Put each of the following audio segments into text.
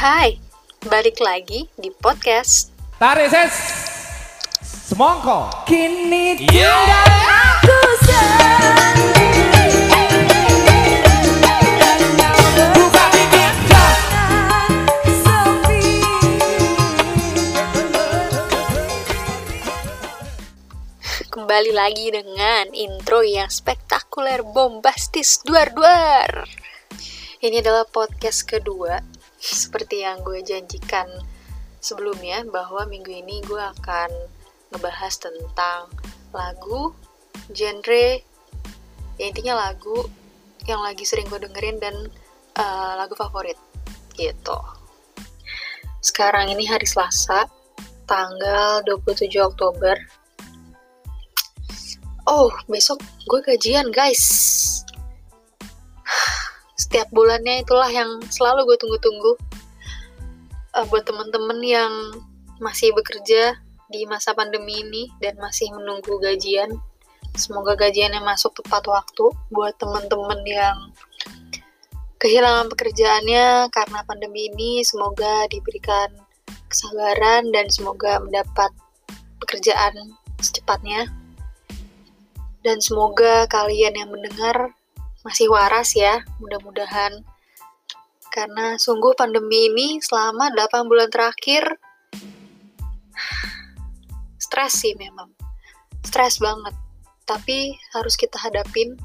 Hai, balik lagi di podcast. Tarik ses. Semongko. Kini tinggal aku sendiri Kembali lagi dengan intro yang spektakuler, bombastis, duar-duar. Ini adalah podcast kedua, seperti yang gue janjikan sebelumnya, bahwa minggu ini gue akan ngebahas tentang lagu, genre, ya intinya lagu yang lagi sering gue dengerin dan eh, lagu favorit, gitu. Sekarang ini hari Selasa, tanggal 27 Oktober Oh, besok gue gajian, guys. Setiap bulannya itulah yang selalu gue tunggu-tunggu. Eh, buat temen-temen yang masih bekerja di masa pandemi ini dan masih menunggu gajian, semoga gajiannya masuk tepat waktu. Buat temen-temen yang kehilangan pekerjaannya karena pandemi ini, semoga diberikan kesabaran dan semoga mendapat pekerjaan secepatnya dan semoga kalian yang mendengar masih waras ya, mudah-mudahan. Karena sungguh pandemi ini selama 8 bulan terakhir stres sih memang. Stres banget. Tapi harus kita hadapin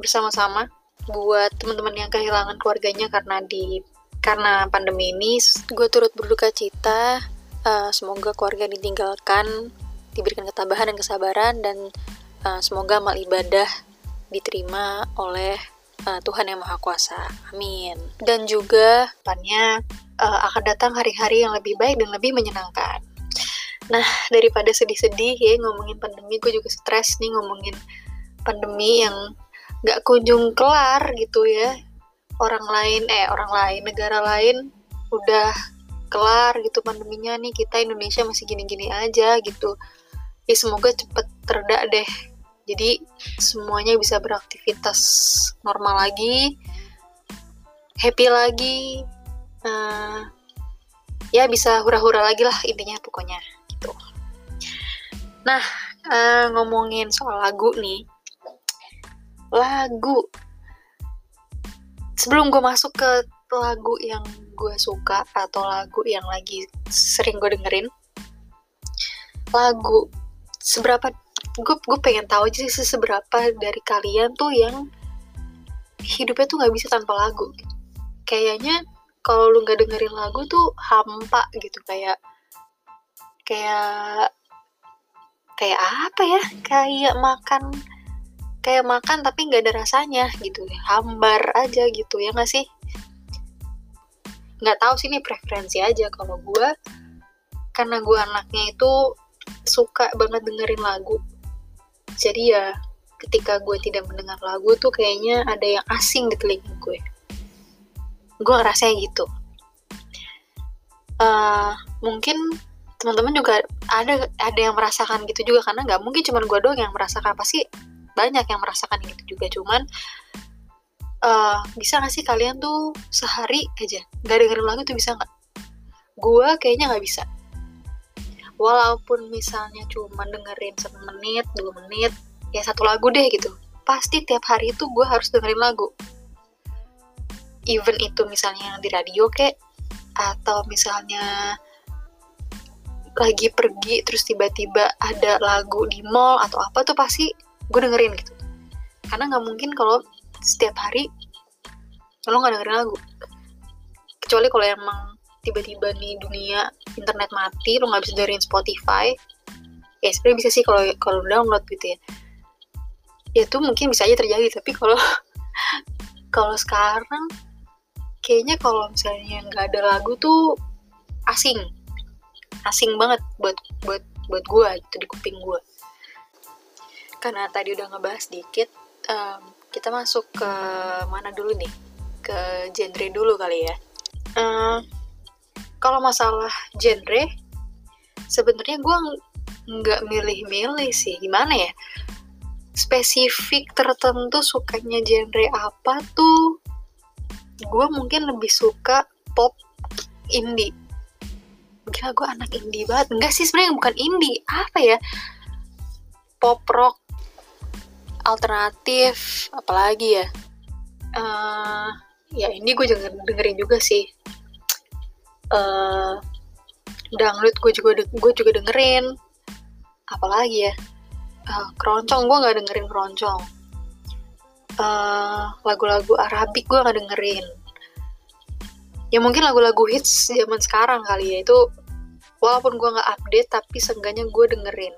bersama-sama buat teman-teman yang kehilangan keluarganya karena di karena pandemi ini gue turut berduka cita Eh, semoga keluarga ditinggalkan diberikan ketabahan dan kesabaran dan Uh, semoga amal ibadah diterima oleh uh, Tuhan Yang Maha Kuasa. Amin. Dan juga depannya uh, akan datang hari-hari yang lebih baik dan lebih menyenangkan. Nah, daripada sedih-sedih ya ngomongin pandemi, gue juga stres nih ngomongin pandemi yang gak kunjung kelar gitu ya. Orang lain, eh orang lain, negara lain udah kelar gitu pandeminya nih, kita Indonesia masih gini-gini aja gitu ya semoga cepet tereda deh jadi semuanya bisa beraktivitas normal lagi happy lagi eh, ya bisa hura-hura lagi lah intinya pokoknya gitu. Nah eh, ngomongin soal lagu nih. Lagu. Sebelum gue masuk ke lagu yang gue suka atau lagu yang lagi sering gue dengerin lagu seberapa gue gue pengen tahu aja sih seberapa dari kalian tuh yang hidupnya tuh nggak bisa tanpa lagu. Kayaknya kalau lu nggak dengerin lagu tuh hampa gitu kayak kayak kayak apa ya? Kayak makan kayak makan tapi nggak ada rasanya gitu. Hambar aja gitu ya nggak sih? Nggak tahu sih ini preferensi aja. Kalau gue karena gue anaknya itu suka banget dengerin lagu jadi ya ketika gue tidak mendengar lagu tuh kayaknya ada yang asing di telinga gue. Gue ngerasanya gitu. Eh, mungkin teman-teman juga ada ada yang merasakan gitu juga karena nggak mungkin cuma gue doang yang merasakan. Pasti banyak yang merasakan gitu juga. Cuman eh, bisa gak sih kalian tuh sehari aja nggak dengerin lagu tuh bisa nggak? Gue kayaknya nggak bisa walaupun misalnya cuma dengerin satu menit dua menit ya satu lagu deh gitu. Pasti tiap hari itu gue harus dengerin lagu. Even itu misalnya di radio kek atau misalnya lagi pergi terus tiba-tiba ada lagu di mall atau apa tuh pasti gue dengerin gitu. Karena nggak mungkin kalau setiap hari lo nggak dengerin lagu. Kecuali kalau emang tiba-tiba nih dunia internet mati lo nggak bisa dengerin Spotify. Ya sebenarnya bisa sih kalau kalau download gitu ya. Ya itu mungkin bisa aja terjadi tapi kalau kalau sekarang kayaknya kalau misalnya nggak ada lagu tuh asing. Asing banget buat buat buat gue gitu di kuping gue karena tadi udah ngebahas dikit em, kita masuk ke mana dulu nih? Ke genre dulu kali ya. Eh, kalau masalah genre sebenarnya gue nggak milih-milih sih. Gimana ya? Spesifik tertentu sukanya genre apa tuh? Gue mungkin lebih suka pop indie. Gila gue anak indie banget. Enggak sih sebenarnya bukan indie. Apa ya? Pop rock alternatif apalagi ya? Eh ya ini gue denger, dengerin juga sih eh dangdut gue juga gue juga dengerin. Apalagi ya? Eh, keroncong gue nggak dengerin keroncong. Eh, lagu-lagu Arabik gue nggak dengerin. Ya mungkin lagu-lagu hits zaman sekarang kali ya itu walaupun gue nggak update tapi seenggaknya gue dengerin.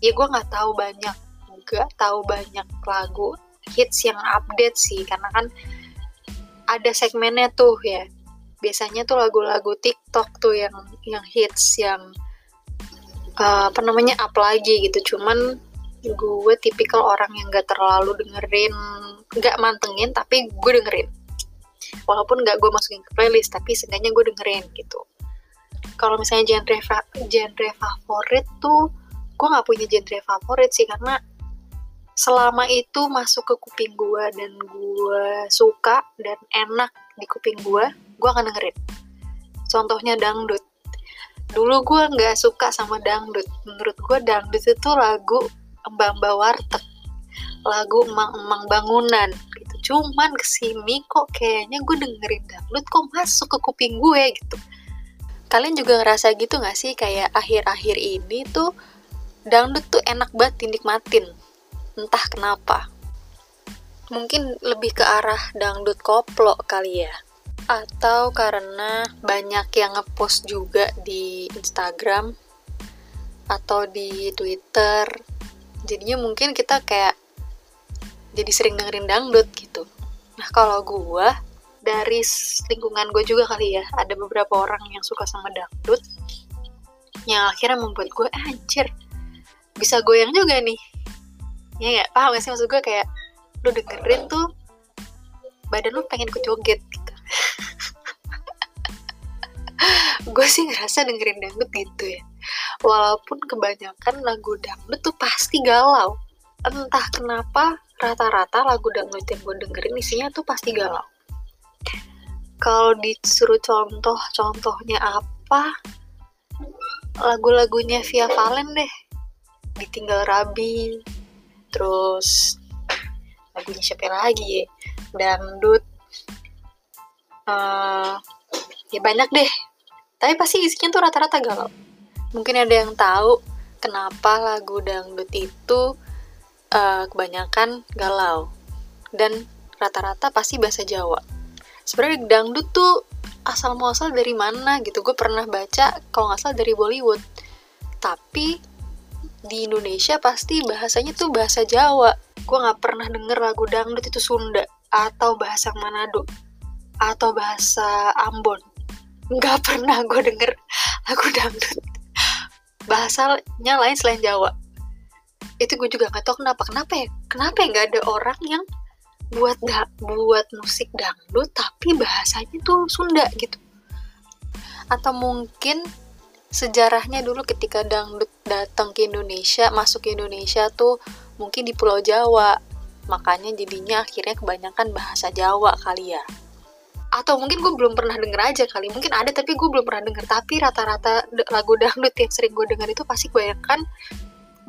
Ya gue nggak tahu banyak nggak tahu banyak lagu hits yang update sih karena kan ada segmennya tuh ya biasanya tuh lagu-lagu TikTok tuh yang yang hits yang uh, apa namanya up lagi gitu. Cuman gue tipikal orang yang gak terlalu dengerin nggak mantengin tapi gue dengerin. Walaupun nggak gue masukin ke playlist tapi seenggaknya gue dengerin gitu. Kalau misalnya genre fa- genre favorit tuh gue nggak punya genre favorit sih karena selama itu masuk ke kuping gue dan gue suka dan enak di kuping gue gue akan dengerin. Contohnya dangdut. Dulu gue nggak suka sama dangdut. Menurut gue dangdut itu lagu mbak-mbak warteg. Lagu emang-emang bangunan gitu. Cuman ke sini kok kayaknya gue dengerin dangdut kok masuk ke kuping gue gitu. Kalian juga ngerasa gitu gak sih? Kayak akhir-akhir ini tuh dangdut tuh enak banget dinikmatin. Entah kenapa. Mungkin lebih ke arah dangdut koplo kali ya atau karena banyak yang ngepost juga di Instagram atau di Twitter. Jadinya mungkin kita kayak jadi sering dengerin dangdut gitu. Nah kalau gue dari lingkungan gue juga kali ya ada beberapa orang yang suka sama dangdut yang akhirnya membuat gue "Ah, anjir bisa goyang juga nih. Ya nggak? Paham gak sih? Maksud gue kayak lu dengerin tuh badan lu pengen ikut joget gitu gue sih ngerasa dengerin dangdut gitu ya. Walaupun kebanyakan lagu dangdut tuh pasti galau. Entah kenapa rata-rata lagu dangdut yang gue dengerin isinya tuh pasti galau. Kalau disuruh contoh contohnya apa? Lagu-lagunya Via Valen deh. Ditinggal Rabi. Terus lagunya siapa lagi ya? Dangdut. Eh ya banyak deh tapi pasti isinya tuh rata-rata galau mungkin ada yang tahu kenapa lagu dangdut itu eh, kebanyakan galau dan rata-rata pasti bahasa Jawa. Sebenarnya dangdut tuh asal muasal dari mana gitu? Gue pernah baca kalau nggak salah dari Bollywood. Tapi di Indonesia pasti bahasanya tuh bahasa Jawa. Gue nggak pernah denger lagu dangdut itu Sunda atau bahasa Manado atau bahasa Ambon nggak pernah gue denger lagu dangdut. Bahasanya lain selain Jawa. Itu gue juga nggak tahu kenapa. Kenapa ya? Kenapa ya nggak ada orang yang buat da buat musik dangdut tapi bahasanya tuh Sunda gitu? Atau mungkin sejarahnya dulu ketika dangdut datang ke Indonesia masuk ke Indonesia tuh mungkin di Pulau Jawa. Makanya jadinya akhirnya kebanyakan bahasa Jawa kali ya atau mungkin gue belum pernah denger aja kali. Mungkin ada tapi gue belum pernah denger. Tapi rata-rata lagu dangdut yang sering gue denger itu pasti kebanyakan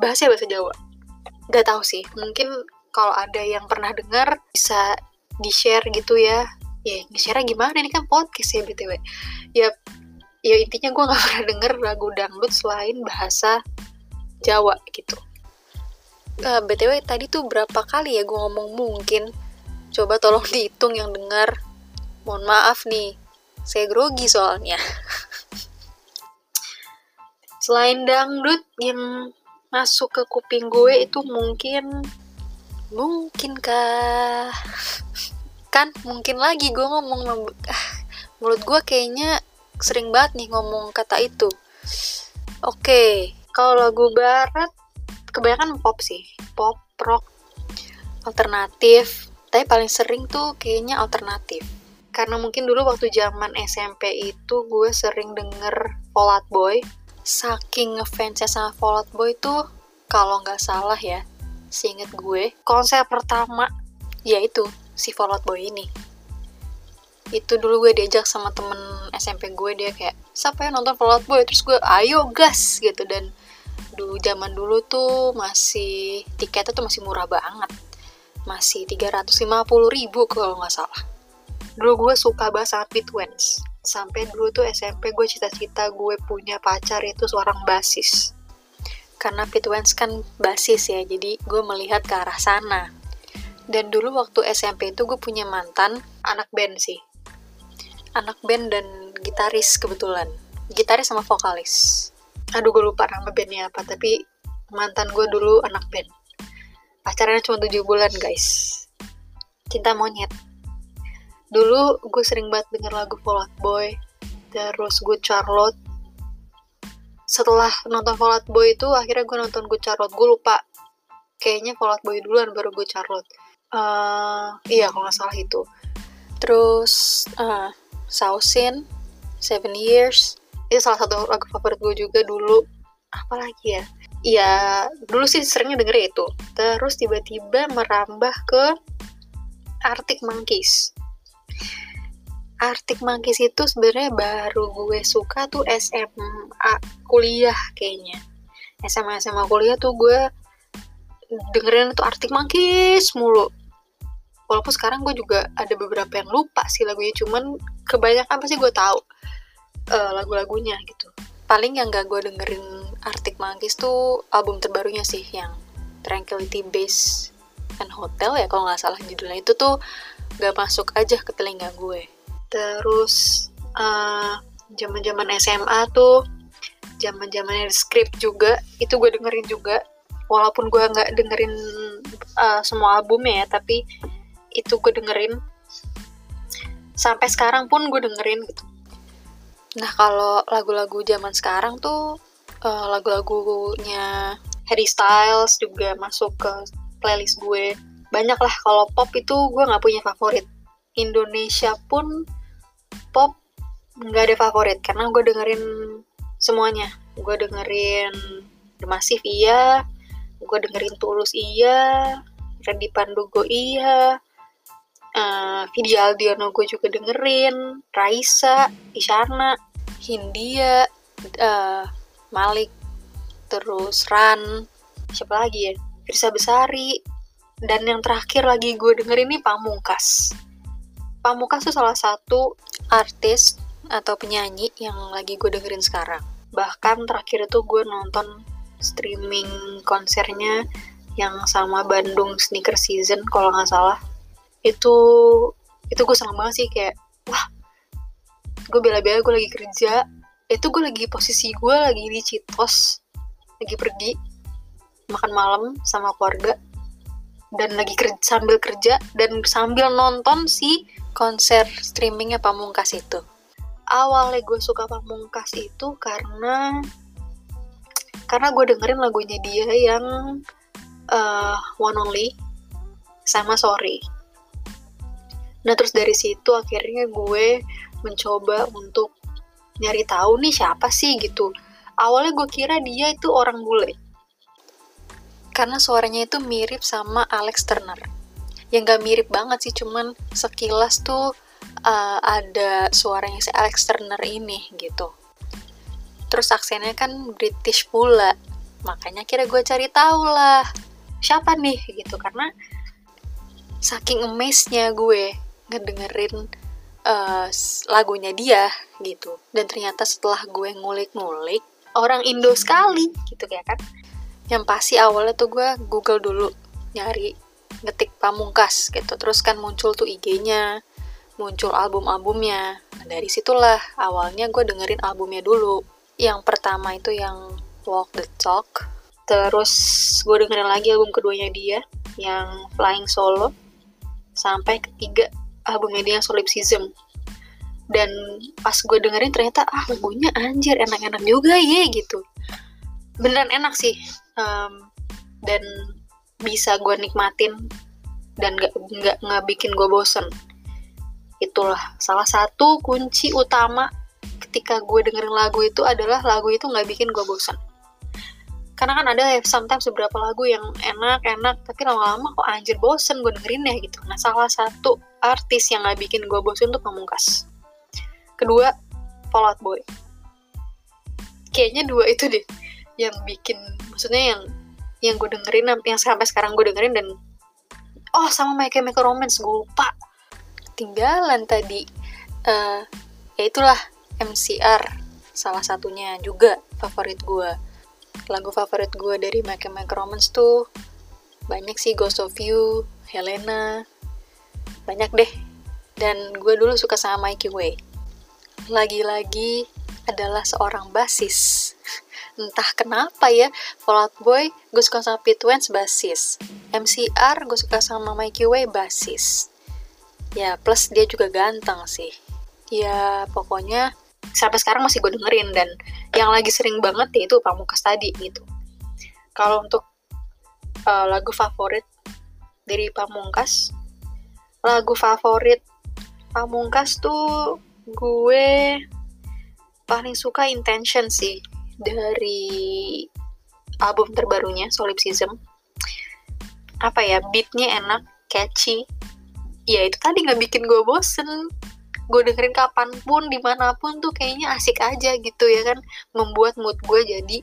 bahasa bahasa Jawa. Gak tahu sih. Mungkin kalau ada yang pernah denger bisa di share gitu ya. Ya nge-share gimana? Ini kan podcast ya btw ya ya intinya gue nggak pernah denger lagu dangdut selain bahasa Jawa gitu. Eh, btw tadi tuh berapa kali ya gue ngomong mungkin? Coba tolong dihitung yang dengar mohon maaf nih saya grogi soalnya. Selain dangdut yang masuk ke kuping gue itu mungkin mungkinkah? Kan mungkin lagi gue ngomong mulut gue kayaknya sering banget nih ngomong kata itu. Oke kalau lagu barat kebanyakan pop sih pop rock alternatif. Tapi paling sering tuh kayaknya alternatif karena mungkin dulu waktu zaman SMP itu gue sering denger Fall Out Boy. Saking ngefansnya sama Fall Out Boy tuh kalau nggak salah ya seinget gue konser pertama yaitu si Fall Out Boy ini. Itu dulu gue diajak sama temen SMP gue dia kayak siapa yang nonton Fall Out Boy? Terus gue ayo gas gitu. Dan dulu zaman dulu tuh masih tiketnya tuh masih murah banget. Masih 350 ribu kalau nggak salah dulu gue suka banget sama Pitwens sampai dulu tuh SMP gue cita-cita gue punya pacar itu seorang basis. Karena Pitwens kan basis ya jadi gue melihat ke arah sana. Dan dulu waktu SMP itu gue punya mantan anak band sih. Anak band dan gitaris kebetulan. Gitaris sama vokalis. Aduh gue lupa nama bandnya apa tapi mantan gue dulu anak band. Pacarannya cuma 7 bulan guys. Cinta monyet dulu gue sering banget denger lagu Fall Out Boy terus Good Charlotte. Setelah nonton Fall Out Boy itu akhirnya gue nonton Good Charlotte. Gue lupa kayaknya Fall Out Boy duluan baru Good Charlotte. Uh, iya kalau nggak salah itu. Terus uh, Sausin Seven Years. Itu salah satu lagu favorit gue juga dulu. Apa lagi ya? Ya dulu sih seringnya denger itu. Terus tiba-tiba merambah ke Arctic Monkeys Arctic Monkeys itu sebenarnya baru gue suka tuh SMA kuliah kayaknya. SMA SMA kuliah tuh gue dengerin tuh Arctic Monkeys mulu. Walaupun sekarang gue juga ada beberapa yang lupa sih lagunya cuman kebanyakan pasti gue tahu uh, lagu-lagunya gitu. Paling yang gak gue dengerin Arctic Monkeys tuh album terbarunya sih yang Tranquility Base and Hotel ya kalau nggak salah judulnya. Itu tuh gak masuk aja ke telinga gue. Terus zaman uh, zaman SMA tuh zaman zamannya script juga itu gue dengerin juga. Walaupun gue nggak dengerin uh, semua albumnya ya tapi itu gue dengerin. Sampai sekarang pun gue dengerin gitu. Nah kalau lagu-lagu zaman sekarang tuh uh, lagu-lagunya Harry Styles juga masuk ke playlist gue banyak lah kalau pop itu gue nggak punya favorit. Indonesia pun pop nggak ada favorit karena gue dengerin semuanya. Gue dengerin The Massive iya. Gue dengerin Tulus iya. Randy Pandugo iya. Uh, Vidi Aldiano gue juga dengerin. Raisa Isyana Hindia uh, Malik terus Ran. Siapa lagi ya? Firsa Besari dan yang terakhir lagi gue dengerin ini Pamungkas. Pamungkas tuh salah satu artis atau penyanyi yang lagi gue dengerin sekarang. Bahkan terakhir itu gue nonton streaming konsernya yang sama Bandung Sneaker Season kalau nggak salah. Itu itu gue seneng banget sih kayak wah gue bela-bela gue lagi kerja. Itu gue lagi posisi gue lagi di Citos lagi pergi makan malam sama keluarga dan lagi kerja, sambil kerja dan sambil nonton si konser streamingnya Pamungkas itu awalnya gue suka Pamungkas itu karena karena gue dengerin lagunya dia yang uh, One Only sama Sorry Nah terus dari situ akhirnya gue mencoba untuk nyari tahu nih siapa sih gitu. Awalnya gue kira dia itu orang bule. Karena suaranya itu mirip sama Alex Turner. Yang gak mirip banget sih, cuman sekilas tuh uh, ada suaranya si Alex Turner ini gitu. Terus aksennya kan British pula. Makanya kira gue cari tahu lah siapa nih gitu karena saking amazed-nya gue ngedengerin uh, lagunya dia gitu dan ternyata setelah gue ngulik-ngulik orang Indo sekali gitu kayak kan yang pasti awalnya tuh gue Google dulu nyari ngetik pamungkas gitu. Terus kan muncul tuh IG-nya muncul album-albumnya. Nah, dari situlah awalnya gue dengerin albumnya dulu. Yang pertama itu yang Walk the Talk. Terus gue dengerin lagi album keduanya dia yang Flying Solo sampai ketiga albumnya dia Solipsism dan pas gue dengerin ternyata ah lagunya anjir enak-enak juga ya gitu. Beneran enak sih um, dan bisa gue nikmatin dan gak nggak nggak bikin gue bosen itulah salah satu kunci utama ketika gue dengerin lagu itu adalah lagu itu nggak bikin gue bosen karena kan ada sometimes beberapa lagu yang enak enak tapi lama-lama kok anjir bosen gue dengerin ya gitu nah salah satu artis yang gak bikin gue bosen tuh Pamungkas. Kedua, Fall Out Boy. Kayaknya dua itu deh yang bikin, maksudnya yang yang gue dengerin, yang sampai sekarang gue dengerin dan oh sama My Chemical Romance gue lupa. Tinggalan tadi, eh ya itulah MCR salah satunya juga favorit gue. Lagu favorit gue dari My Chemical Romance tuh banyak sih Ghost of You, Helena, banyak deh. Dan gue dulu suka sama Mikey Way. Lagi-lagi adalah seorang basis. Entah kenapa ya, Fall Out Boy gue suka sama Pete Wentz basis. MCR gue suka sama Mikey Way basis. Ya, plus dia juga ganteng sih. Ya, pokoknya sampai sekarang masih gue dengerin dan yang lagi sering banget ya itu Pamungkas tadi gitu. Kalau untuk uh, lagu favorit dari Pamungkas, lagu favorit Pamungkas tuh gue paling suka Intention sih dari album terbarunya Solipsism. Apa ya, beatnya enak, catchy. Ya itu tadi nggak bikin gue bosen. Gue dengerin kapan pun, di mana pun tuh kayaknya asik aja gitu ya kan. Membuat mood gue jadi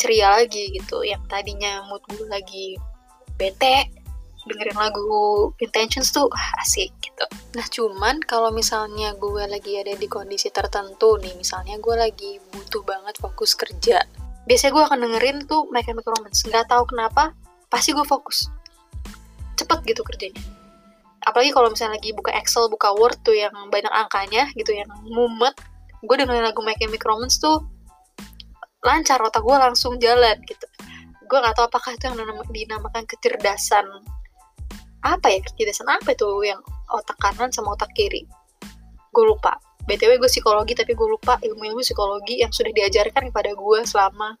ceria lagi gitu. Yang tadinya mood gue lagi bete, dengerin lagu Intentions tuh asik gitu. Nah cuman kalau misalnya gue lagi ada di kondisi tertentu nih, misalnya gue lagi butuh banget fokus kerja, biasanya gue akan dengerin tuh My Chemical Romance. Nggak tahu kenapa, pasti gue fokus. Cepet gitu kerjanya. Apalagi kalau misalnya lagi buka Excel, buka Word tuh yang banyak angkanya gitu, yang mumet, gue dengerin lagu My Chemical Romance tuh lancar, otak gue langsung jalan gitu. Gue nggak tahu apakah itu yang dinamakan kecerdasan apa ya kecerdasan apa itu yang otak kanan sama otak kiri? Gue lupa. Btw gue psikologi tapi gue lupa ilmu-ilmu psikologi yang sudah diajarkan kepada gue selama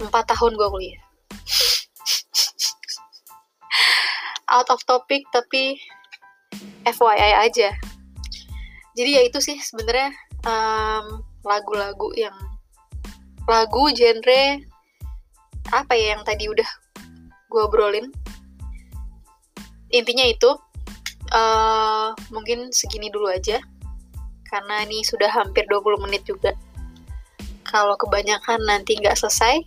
empat tahun gue kuliah. Out of topic tapi FYI aja. Jadi ya itu sih sebenarnya um, lagu-lagu yang lagu genre apa ya yang tadi udah gue obrolin intinya itu uh, mungkin segini dulu aja. Karena ini sudah hampir 20 menit juga. Kalau kebanyakan nanti nggak selesai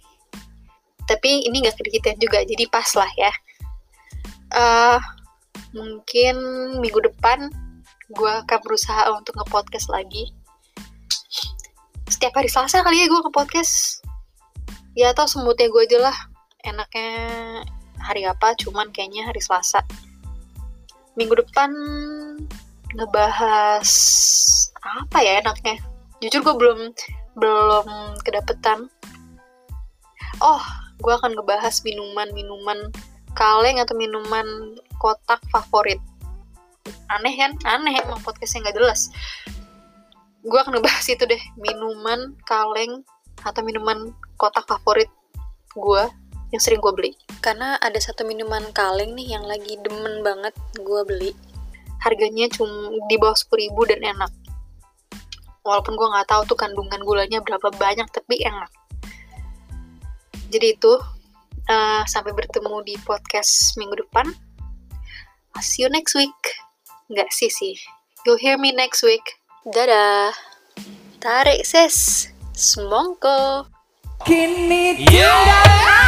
tapi ini nggak kedekitan juga jadi pas lah ya. Uh, mungkin minggu depan gue akan berusaha untuk nge-podcast lagi. Setiap hari Selasa kali ya gue nge-podcast. Ya atau semutnya gue aja lah. Enaknya hari apa cuman kayaknya hari Selasa minggu depan ngebahas apa ya enaknya? Jujur gue belum belum kedapetan. Oh gue akan ngebahas minuman-minuman kaleng atau minuman kotak favorit. Aneh kan? Aneh emang podcastnya nggak jelas. Gue akan ngebahas itu deh minuman kaleng atau minuman kotak favorit gue yang sering gue beli. Karena ada satu minuman kaleng nih yang lagi demen banget gue beli. Harganya cuma di bawah sepuluh ribu dan enak. Walaupun gue nggak tahu tuh kandungan gulanya berapa banyak tapi enak. Jadi itu uh, sampai bertemu di podcast minggu depan. I'll see you next week. Nggak sih sih. You'll hear me next week. Dadah. Tarik ses semongko. Kini Yeah. tidak